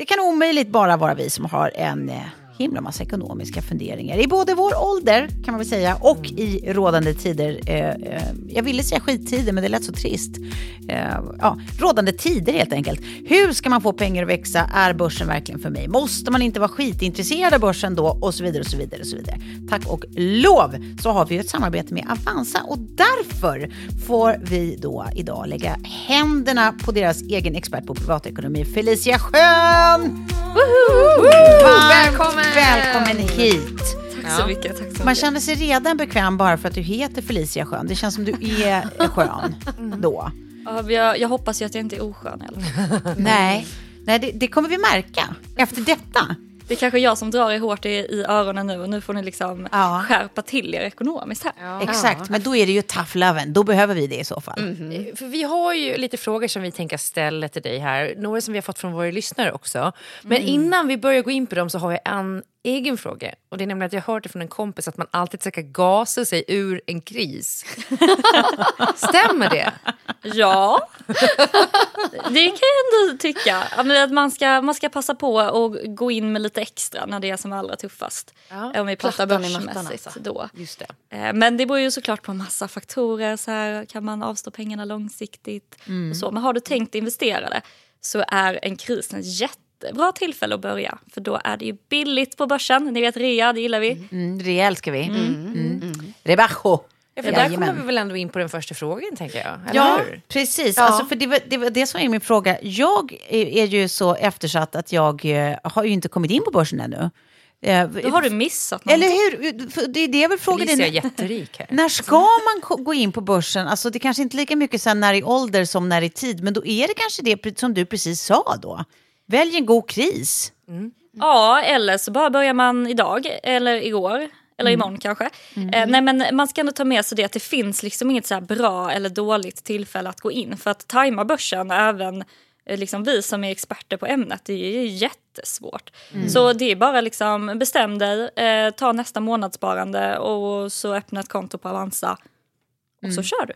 Det kan omöjligt bara vara vi som har en eh, himla massa ekonomiska funderingar i både vår ålder kan man väl säga och i rådande tider. Eh, eh, jag ville säga skittider men det lät så trist. Eh, ja, rådande tider helt enkelt. Hur ska man få pengar att växa? Är börsen verkligen för mig? Måste man inte vara skitintresserad av börsen då? Och så vidare och så vidare och så vidare. Tack och lov så har vi ett samarbete med Avanza och därför får vi då idag lägga händerna på deras egen expert på privatekonomi Felicia Schön! Välkommen! Välkommen hit! Tack så mycket. Tack så mycket. Man känner sig redan bekväm bara för att du heter Felicia Schön. Det känns som du är skön då. Ja, jag, jag hoppas ju att jag inte är oskön i alla fall. Nej, Nej det, det kommer vi märka efter detta. Det är kanske jag som drar er hårt i, i öronen nu och nu får ni liksom Ja. skärpa till er ekonomiskt här. Exakt, men då är det ju tough loven. Då behöver vi det i så fall. Eh, För vi har ju lite frågor som vi tänker ställa till dig här. Några som vi har fått från våra lyssnare också. Men innan vi börjar gå in på dem så har jag en egen fråga. Och det är nämligen att jag har hört det från en kompis att man alltid ska gasa sig ur en kris. Stämmer det? Ja, det kan jag ändå tycka. Att man ska, man ska passa på och gå in med lite extra när det är som allra tuffast. Ja, Om vi pratar börsmässigt alltså. då. Just det. Eh, Men det beror ju såklart på en massa faktorer. Så här, kan man avstå pengarna långsiktigt? Och så. Men har du tänkt investera det så är en kris en jättebra tillfälle att börja. För då är det ju billigt på börsen. Ni vet rea, det gillar vi. Mm, det älskar vi. Mm. Rebajo. Ja, för där Jajamän. kommer vi väl ändå in på den första frågan tänker jag. Eller Ja, hur? precis. Ja. Alltså, för det, var, det var det som är min fråga. Jag är, ju så eftersatt att jag eh, har ju inte kommit in på börsen ännu. Eh, Då har du missat Eller någonting. hur? Det är det jag vill fråga är dig. jätterik här. När ska man gå in på börsen? Alltså det kanske inte är lika mycket sen när i ålder som när i tid, men då är det kanske det som du precis sa då. Välj en god kris. Ja, eller så bara börjar man idag eller igår. Eller imorgon kanske. Eh, nej men man ska ändå ta med sig det att det finns liksom inget så här bra eller dåligt tillfälle att gå in. För att tajma börsen, även eh, liksom vi som är experter på ämnet, det är jättesvårt. Så det är bara liksom bestäm dig, eh, ta nästa månadssparande och så öppna ett konto på Avanza. Och så kör du.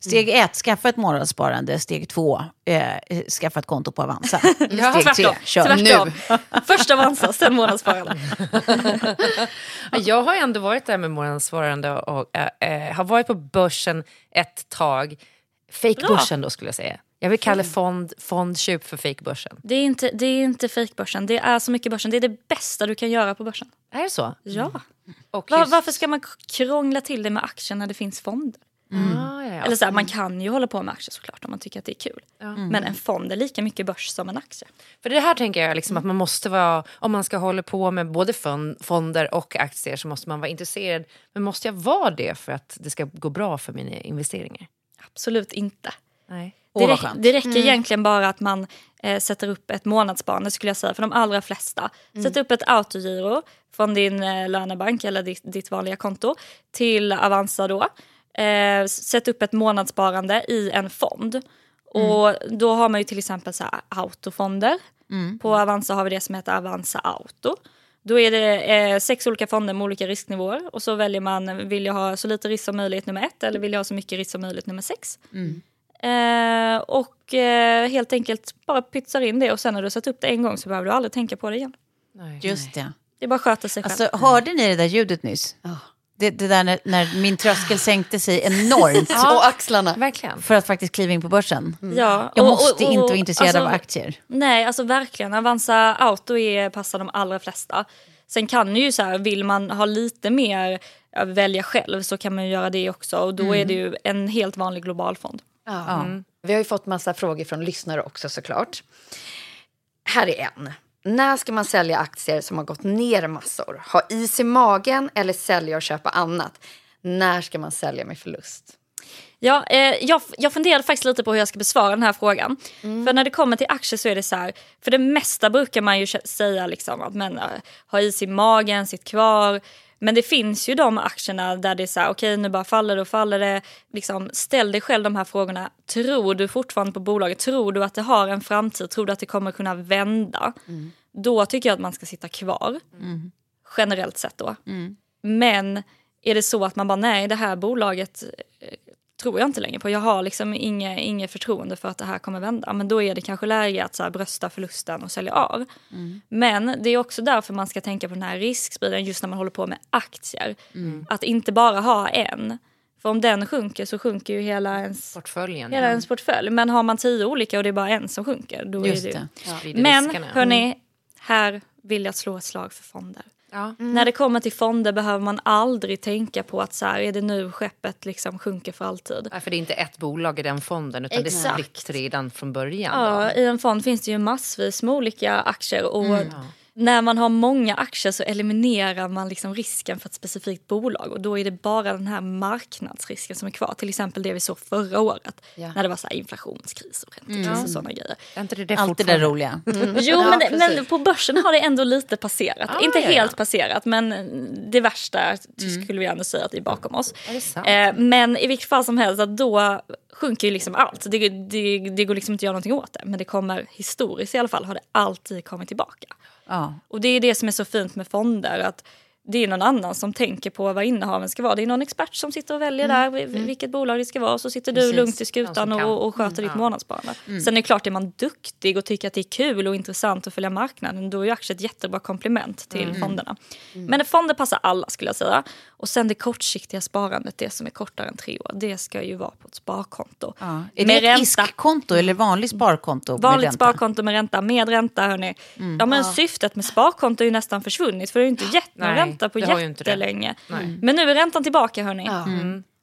Steg ett, skaffa ett månadssparande. Steg två, eh, skaffa ett konto på Avanza. Steg tre, kör. Tvärtom. Först Avanza, sen månadssparande. Ja, Jag har ändå varit där med månadssvarande och äh, äh, har varit på börsen ett tag. Fake-börsen då skulle jag säga. Jag vill kalla fond, fondköp för fake-börsen. Det är inte, det är inte fejkbörsen, det är så mycket börsen. Det är det bästa du kan göra på börsen. Är det så? Ja. Och Va- just- varför ska man krångla till det med aktier när det finns fonder? Ah, ja, ja. Eller så här, man kan ju hålla på med aktier såklart om man tycker att det är kul. Men en fond är lika mycket börs som en aktie. För det här tänker jag liksom att man måste vara, om man ska hålla på med både fond, fonder och aktier så måste man vara intresserad. Men måste jag vara det för att det ska gå bra för mina investeringar? Absolut inte. Nej. Det, Åh, vad räck, skönt. det räcker egentligen bara att man eh, sätter upp ett månadssparande skulle jag säga för de allra flesta. Sätt upp ett autogiro från din eh, lönebank eller ditt, ditt vanliga konto till Avanza då. Eh, sätt upp ett månadssparande i en fond. Och då har man ju till exempel så här autofonder. På Avanza har vi det som heter Avanza Auto. Då är det eh, sex olika fonder med olika risknivåer och så väljer man, vill jag ha så lite risk som möjligt nummer ett eller vill jag ha så mycket risk som möjligt nummer sex. Eh, och eh, helt enkelt bara pytsar in det och sen när du har satt upp det en gång så behöver du aldrig tänka på det igen. Nej. Just det. Det bara sköter sig själv. Alltså, hörde ni det där ljudet nyss? Det, det där när, när min tröskel sänkte sig enormt Och axlarna. Verkligen. för att faktiskt kliva in på börsen. ja, Jag och- måste och- och- inte vara intresserad alltså, av aktier. Nej, alltså verkligen. Avanza Auto är, passar de allra flesta. Sen kan ju så här, vill man ha lite mer att välja själv så kan man ju göra det också. Och då är det ju en helt vanlig globalfond. Ja. Vi har ju fått massa frågor från lyssnare också såklart. Här är en. När ska man sälja aktier som har gått ner massor? Ha is i magen eller sälja och köpa annat? När ska man sälja med förlust? Ja, eh, jag, jag funderade faktiskt lite på hur jag ska besvara den här frågan. För när det kommer till aktier så är det så här, för det mesta brukar man ju säga liksom att men, eh, ha is i magen, sitt kvar. Men det finns ju de aktierna där det är så här, okej nu bara faller det och faller det. Liksom, ställ dig själv de här frågorna. Tror du fortfarande på bolaget? Tror du att det har en framtid? Tror du att det kommer kunna vända? Då tycker jag att man ska sitta kvar. Generellt sett då. Men är det så att man bara nej det här bolaget eh, tror jag inte längre på. Jag har liksom inget, inget förtroende för att det här kommer vända. Men då är det kanske läge att så här brösta förlusten och sälja av. Men det är också därför man ska tänka på den här riskspridningen just när man håller på med aktier. Att inte bara ha en. För om den sjunker så sjunker ju hela ens, Portföljen. hela ens portfölj. Men har man tio olika och det är bara en som sjunker, då Just är det, det. Sprider Men hörni, här vill jag slå ett slag för fonder. Ja. När det kommer till fonder behöver man aldrig tänka på att så här, är det nu skeppet liksom sjunker för alltid. Nej, för det är inte ett bolag i den fonden utan det är Exakt. spritt redan från början. Ja, Då. I en fond finns det ju massvis med olika aktier. Och När man har många aktier så eliminerar man liksom risken för ett specifikt bolag. Och Då är det bara den här marknadsrisken som är kvar. Till exempel det vi såg förra året. Ja. När det var så här inflationskris och räntekris och sådana grejer. Är inte det, det Allt det där roliga. Jo, Ja, men, men på börsen har det ändå lite passerat. Ah, Inte ja, ja. helt passerat, men det värsta skulle vi ändå säga att det är bakom oss. Är? Eh, men i vilket fall som helst, att då sjunker ju liksom allt. Det, det, det går liksom inte att göra någonting åt det. Men det kommer historiskt i alla fall har det alltid kommit tillbaka. Ja. Och det är det som är så fint med fonder. att det är någon annan som tänker på vad innehaven ska vara. Det är någon expert som sitter och väljer där vil- vilket bolag det ska vara. Och så sitter du Precis. lugnt i skutan och, och sköter ditt månadssparande. Sen är det klart, är man duktig och tycker att det är kul och intressant att följa marknaden då är ju aktier ett jättebra komplement till fonderna. Men fonder passar alla skulle jag säga. Och sen det kortsiktiga sparandet, det som är kortare än tre år, det ska ju vara på ett sparkonto. Ja. Är det Med ett ränta. ISK-konto eller vanligt sparkonto? med Vanligt ränta? sparkonto med ränta, med ränta hörni. Ja, men syftet med sparkonto är ju nästan försvunnit för det har ju inte gett någon Nej, ränta på det har ju inte det. jättelänge. Nej. Men nu är räntan tillbaka hörni. Ja.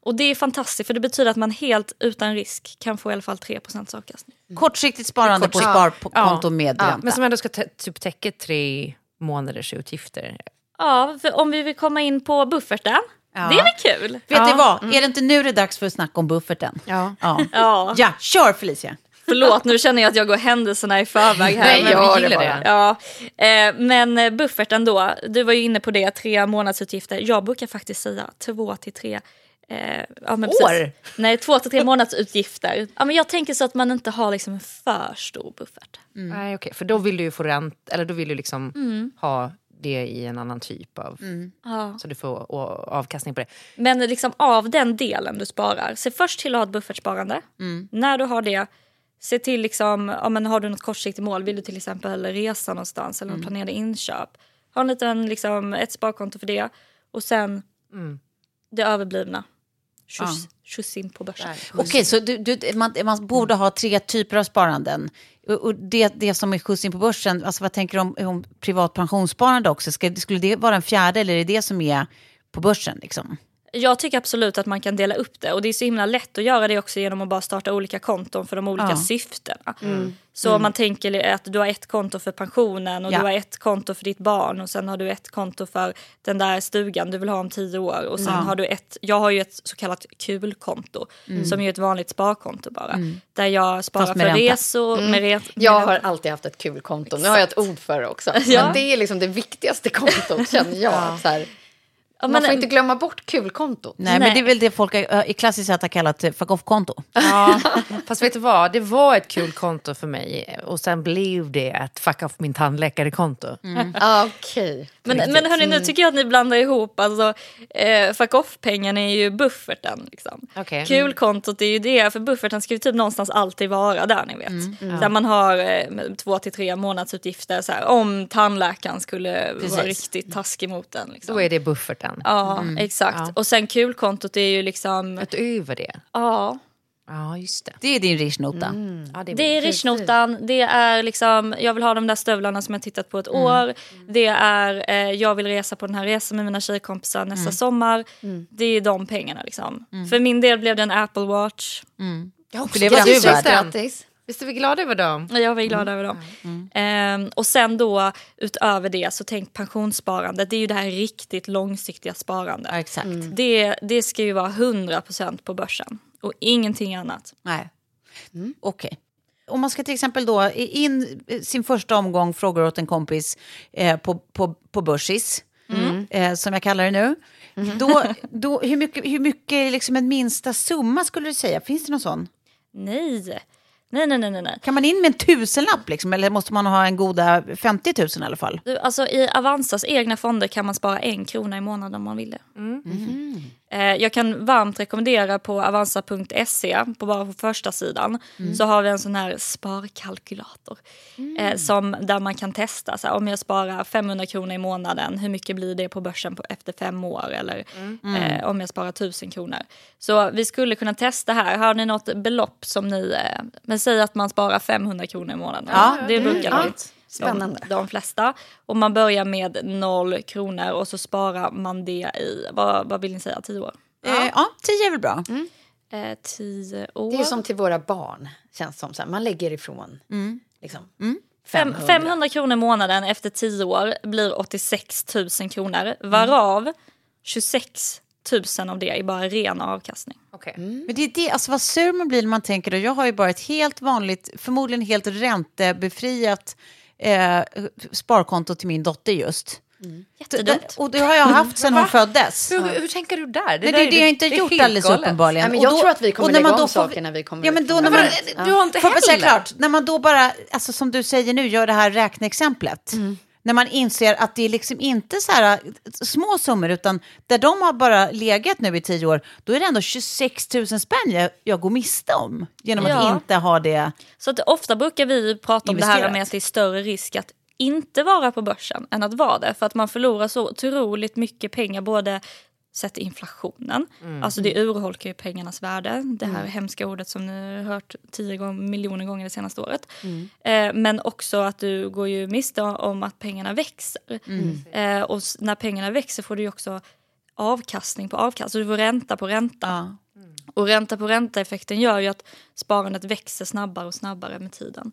Och det är fantastiskt för det betyder att man helt utan risk kan få i alla fall 3 avkastning. Kortsiktigt sparande på Kortsiktigt. sparkonto Ja. med Ja, ränta. men som ändå ska typ täcka tre månaders utgifter. Ja, för om vi vill komma in på bufferten, Ja. det är väl kul? Vet Ja. ni vad? Är det inte nu det är dags för att snacka om bufferten? Ja. Ja, Ja, ja kör Felicia. Förlåt nu känner jag att jag går händelserna i förväg här. Nej, men- jag gillar det. Ja, eh, men eh, bufferten då, du var ju inne på det, tre månadsutgifter. Jag brukar faktiskt säga två till tre eh, ja, men precis. År? Nej, två till tre månadsutgifter. Ja, men jag tänker så att man inte har liksom en för stor buffert. Nej, okej. För då vill du ju få ränt, eller då vill du liksom ha det i en annan typ av... Ja. Så du får avkastning på det. Men liksom av den delen du sparar, se först till att ha ett buffertsparande. När du har det, se till liksom, ja, men har du något kortsiktigt mål, vill du till exempel resa någonstans eller planerade inköp. Ha en liten, liksom, ett sparkonto för det och sen det överblivna. Skjuts, skjuts in på börsen. Okej, så du, du, man, man borde ha tre typer av sparanden. Och, och det, det som är skjuts in på börsen, alltså vad tänker du om, om privat pensionssparande också? Ska, skulle det vara en fjärde eller är det det som är på börsen? Liksom? Jag tycker absolut att man kan dela upp det och det är så himla lätt att göra det också genom att bara starta olika konton för de olika Ja. syftena. Så om man tänker att du har ett konto för pensionen och Ja. du har ett konto för ditt barn och sen har du ett konto för den där stugan du vill ha om tio år och sen har du ett, jag har ju ett så kallat kulkonto som är ett vanligt sparkonto bara. Där jag sparar för ränta. resor, med, re, Jag har alltid haft ett kul konto. Nu har jag ett ord för det också. Ja. Men det är liksom det viktigaste kontot känner jag. Så här, Ja, man men- får inte glömma bort kulkontot. Nej, men Nej. det är väl det folk i klassiskt sett har kallat eh, fuck off-konto. Ja, fast vet du vad? Det var ett kul konto för mig och sen blev det ett fuck off min tandläkare-konto. Ah, Okej. Men, men hörni, nu tycker jag att ni blandar ihop. Alltså, eh, fuck off-pengarna är ju bufferten. Liksom. Okej. Kulkontot är ju det, för bufferten ska ju typ någonstans alltid vara där ni vet. Där man har eh, två till tre månadsutgifter så här, om tandläkaren skulle Precis. vara riktigt taskig mot den. Liksom. Då är det bufferten. Ja, exakt. Ja. Och sen kulkontot är ju liksom, Utöver det. ja. Ja, just det. Det är din rishnota. Ja, det är Det är rishnotan, det är liksom, jag vill ha de där stövlarna som jag tittat på ett år. Det är, eh, jag vill resa på den här resan med mina tjejkompisar nästa sommar. Det är de pengarna liksom. För min del blev det en Apple Watch. Ja, För det var grattis, du värd. Visst är vi glada över dem? Jag var glad över dem. Ehm, och sen då utöver det så tänk pensionssparandet. Det är ju det här riktigt långsiktiga sparandet. Ja, exakt. Det, det ska ju vara 100% på börsen och ingenting annat. Nej. Okej. Om man ska till exempel då in sin första omgång frågor åt en kompis eh, på, på, på Börsis, eh, som jag kallar det nu. Då, då, hur mycket, hur mycket är liksom en minsta summa skulle du säga? Finns det någon sån? Nej. Nej, nej, nej, nej. Kan man in med en tusenlapp liksom, eller måste man ha en goda 50 000 i alla fall? Du, alltså, I Avanzas egna fonder kan man spara en krona i månaden om man vill det. Eh, jag kan varmt rekommendera på avanza.se, på bara på första sidan, så har vi en sån här sparkalkylator. Eh, som, där man kan testa, så här, om jag sparar 500 kronor i månaden, hur mycket blir det på börsen på, efter fem år? Eller eh, om jag sparar 1000 kronor. Så vi skulle kunna testa här. Har ni något belopp som ni, eh, men säg att man sparar 500 kronor i månaden. Ja, det brukar ja. De, Spännande. de, de flesta. Och man börjar med noll kronor och så sparar man det i, vad, vad vill ni säga, tio år? Eh, ja, tio är väl bra. Eh, tio år. Det är som till våra barn, känns som. Så här. Man lägger ifrån liksom, Fem, 500. 500 kronor i månaden efter 10 år blir 86 000 kronor. Varav 26 000 av det är bara ren avkastning. Okej. Men det är det, alltså vad sur man blir när man tänker, och jag har ju bara ett helt vanligt, förmodligen helt räntebefriat eh, sparkonto till min dotter just. Jättedumt. Och det har jag haft sedan hon föddes. Hur, hur tänker du där? Men det där är det jag inte har det gjort alldeles galet. uppenbarligen. Nej, men Och jag då- tror att vi kommer lägga om får- saker när vi kommer Ja, men då när det man. Du har inte heller? klart, när man då bara, alltså som du säger nu, gör det här räkneexemplet. När man inser att det är liksom inte så här äh, små summor, utan där de har bara legat nu i tio år, då är det ändå 26 000 spänn jag, jag går miste om. Genom att Ja. inte ha det. Så att ofta brukar vi prata om det här Investerat. med att det är större risk att inte vara på börsen än att vara det. För att man förlorar så otroligt mycket pengar både sett inflationen, alltså det urholkar ju pengarnas värde. Det här hemska ordet som ni har hört tio gång, miljoner gånger det senaste året. Eh, men också att du går ju miste om att pengarna växer. Eh, och när pengarna växer får du också avkastning på avkastning, så du får ränta på ränta. Ja. Och ränta på ränta-effekten gör ju att sparandet växer snabbare och snabbare med tiden.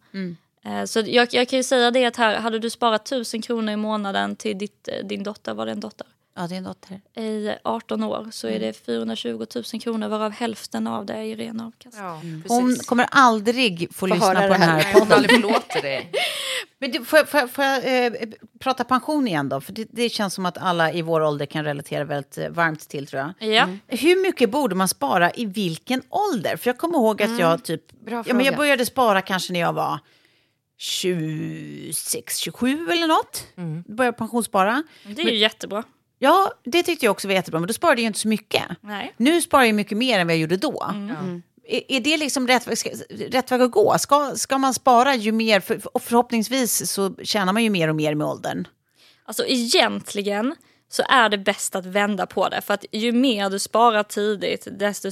Eh, Så jag, jag kan ju säga det att här, hade du sparat 1000 kronor i månaden till ditt, eh, din dotter, var det en dotter? Ja, en dotter. I 18 år så är det 420 000 kronor varav hälften av det är i ren avkastning. Ja, Hon precis. kommer aldrig få lyssna höra på det den här. här Nej, hon aldrig förlåter dig. Men du, får, jag- får, jag- får jag eh, prata pension igen då? För det, det känns som att alla i vår ålder kan relatera väldigt eh, varmt till tror jag. Ja. Hur mycket borde man spara i vilken ålder? För jag kommer ihåg att jag typ... Bra Ja, men jag fråga. började spara kanske när jag var 26, 27 eller något. Började pensionsspara. Det är ju jättebra. Ja, det tyckte jag också var jättebra, men då sparade jag inte så mycket. Nej. Nu sparar jag mycket mer än vad jag gjorde då. Är, är det liksom rätt, ska, rätt väg att gå? Ska, ska man spara ju mer, för, och förhoppningsvis så tjänar man ju mer och mer med åldern. Alltså egentligen så är det bäst att vända på det. För att ju mer du sparar tidigt, desto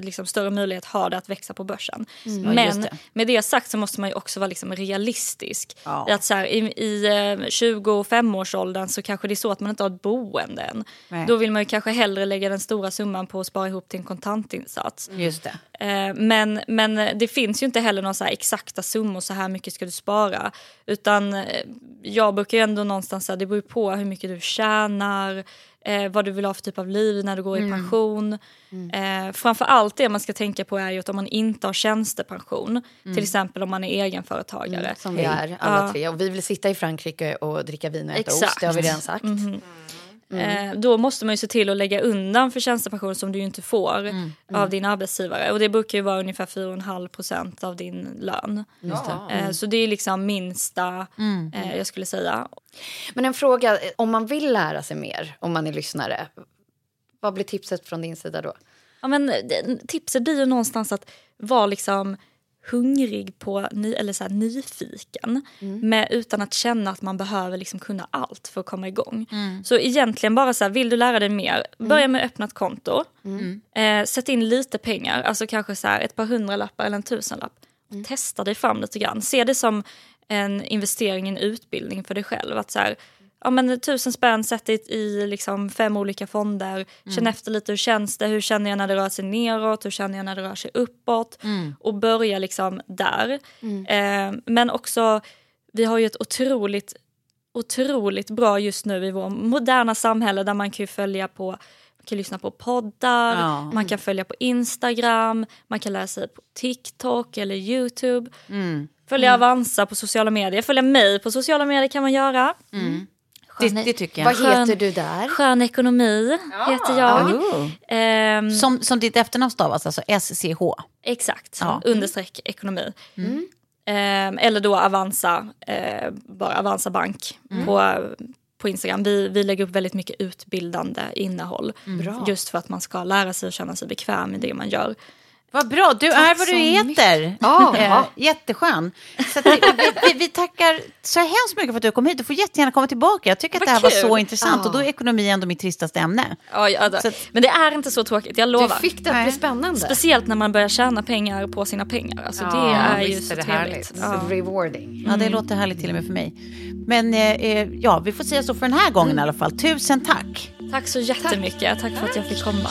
liksom, större möjlighet har det att växa på börsen. Just Men det. med det sagt så måste man ju också vara liksom realistisk. Ja. Att så här, I i eh, 25-årsåldern så kanske det är så att man inte har ett boende än. Nej. Då vill man ju kanske hellre lägga den stora summan på att spara ihop till en kontantinsats. Just det. Eh, Men, men det finns ju inte heller några så exakta summor, så här mycket ska du spara. Utan eh, jag brukar ju ändå någonstans säga, det beror på hur mycket du tjänar, eh, vad du vill ha för typ av liv när du går i pension. Eh, framför allt det man ska tänka på är ju att om man inte har tjänstepension, till exempel om man är egenföretagare. Som vi är alla Ja. tre. Och vi vill sitta i Frankrike och dricka vin och äta Exakt. ost. Det har vi redan sagt. Eh, då måste man ju se till att lägga undan för tjänstepension som du ju inte får av din arbetsgivare. Och det brukar ju vara ungefär 4,5 procent av din lön. Eh, så det är liksom minsta, eh, jag skulle säga. Men en fråga, om man vill lära sig mer, om man är lyssnare. Vad blir tipset från din sida då? Ja, men, det- tipset blir ju någonstans att vara liksom hungrig på, ny, eller så här, nyfiken med, utan att känna att man behöver liksom kunna allt för att komma igång. Så egentligen bara så här, vill du lära dig mer, börja med att öppna ett konto. Eh, sätt in lite pengar, alltså kanske så här, ett par hundralappar eller en tusenlapp. Och Testa dig fram lite grann. Se det som en investering i en utbildning för dig själv. Att så här, ja, men tusen spänn, sätt det i liksom fem olika fonder. Känn efter lite, hur känns det? Hur känner jag när det rör sig neråt? Hur känner jag när det rör sig uppåt? Och börja liksom där. Eh, men också, vi har ju ett otroligt otroligt bra just nu i vårt moderna samhälle där man kan följa på man kan lyssna på poddar, Ja. man kan följa på Instagram, man kan lära sig på TikTok eller Youtube. Följa Avanza på sociala medier, följa mig på sociala medier kan man göra. Det, det tycker jag. Vad Skön- heter du där? Skön ekonomi heter jag. Oh. Som, som ditt efternamn stavas, alltså SCH. Exakt, Ja. understreck ekonomi. Ehm, eller då Avanza, eh, bara Avanza Bank på på Instagram. Vi, vi lägger upp väldigt mycket utbildande innehåll. Bra. Just för att man ska lära sig och känna sig bekväm i det man gör. Vad bra, du är vad du heter. Ja. Eh, jätteskön. Så att vi, vi, vi tackar så hemskt mycket för att du kom hit. Du får jättegärna komma tillbaka. Jag tycker att Vad det här var kul. så intressant. Ja. Och då är ekonomi ändå mitt tristaste ämne. Ja, ja, Så att- men det är inte så tråkigt, jag Du lovar. fick det att bli spännande. Speciellt när man börjar tjäna pengar på sina pengar. Alltså, Ja, det är ju så är det trevligt. härligt. Ja. Rewarding. Ja, det låter härligt till och med för mig. Men eh, eh, ja, vi får säga så för den här gången i alla fall. Tusen tack. Tack så jättemycket. Tack för att jag fick komma.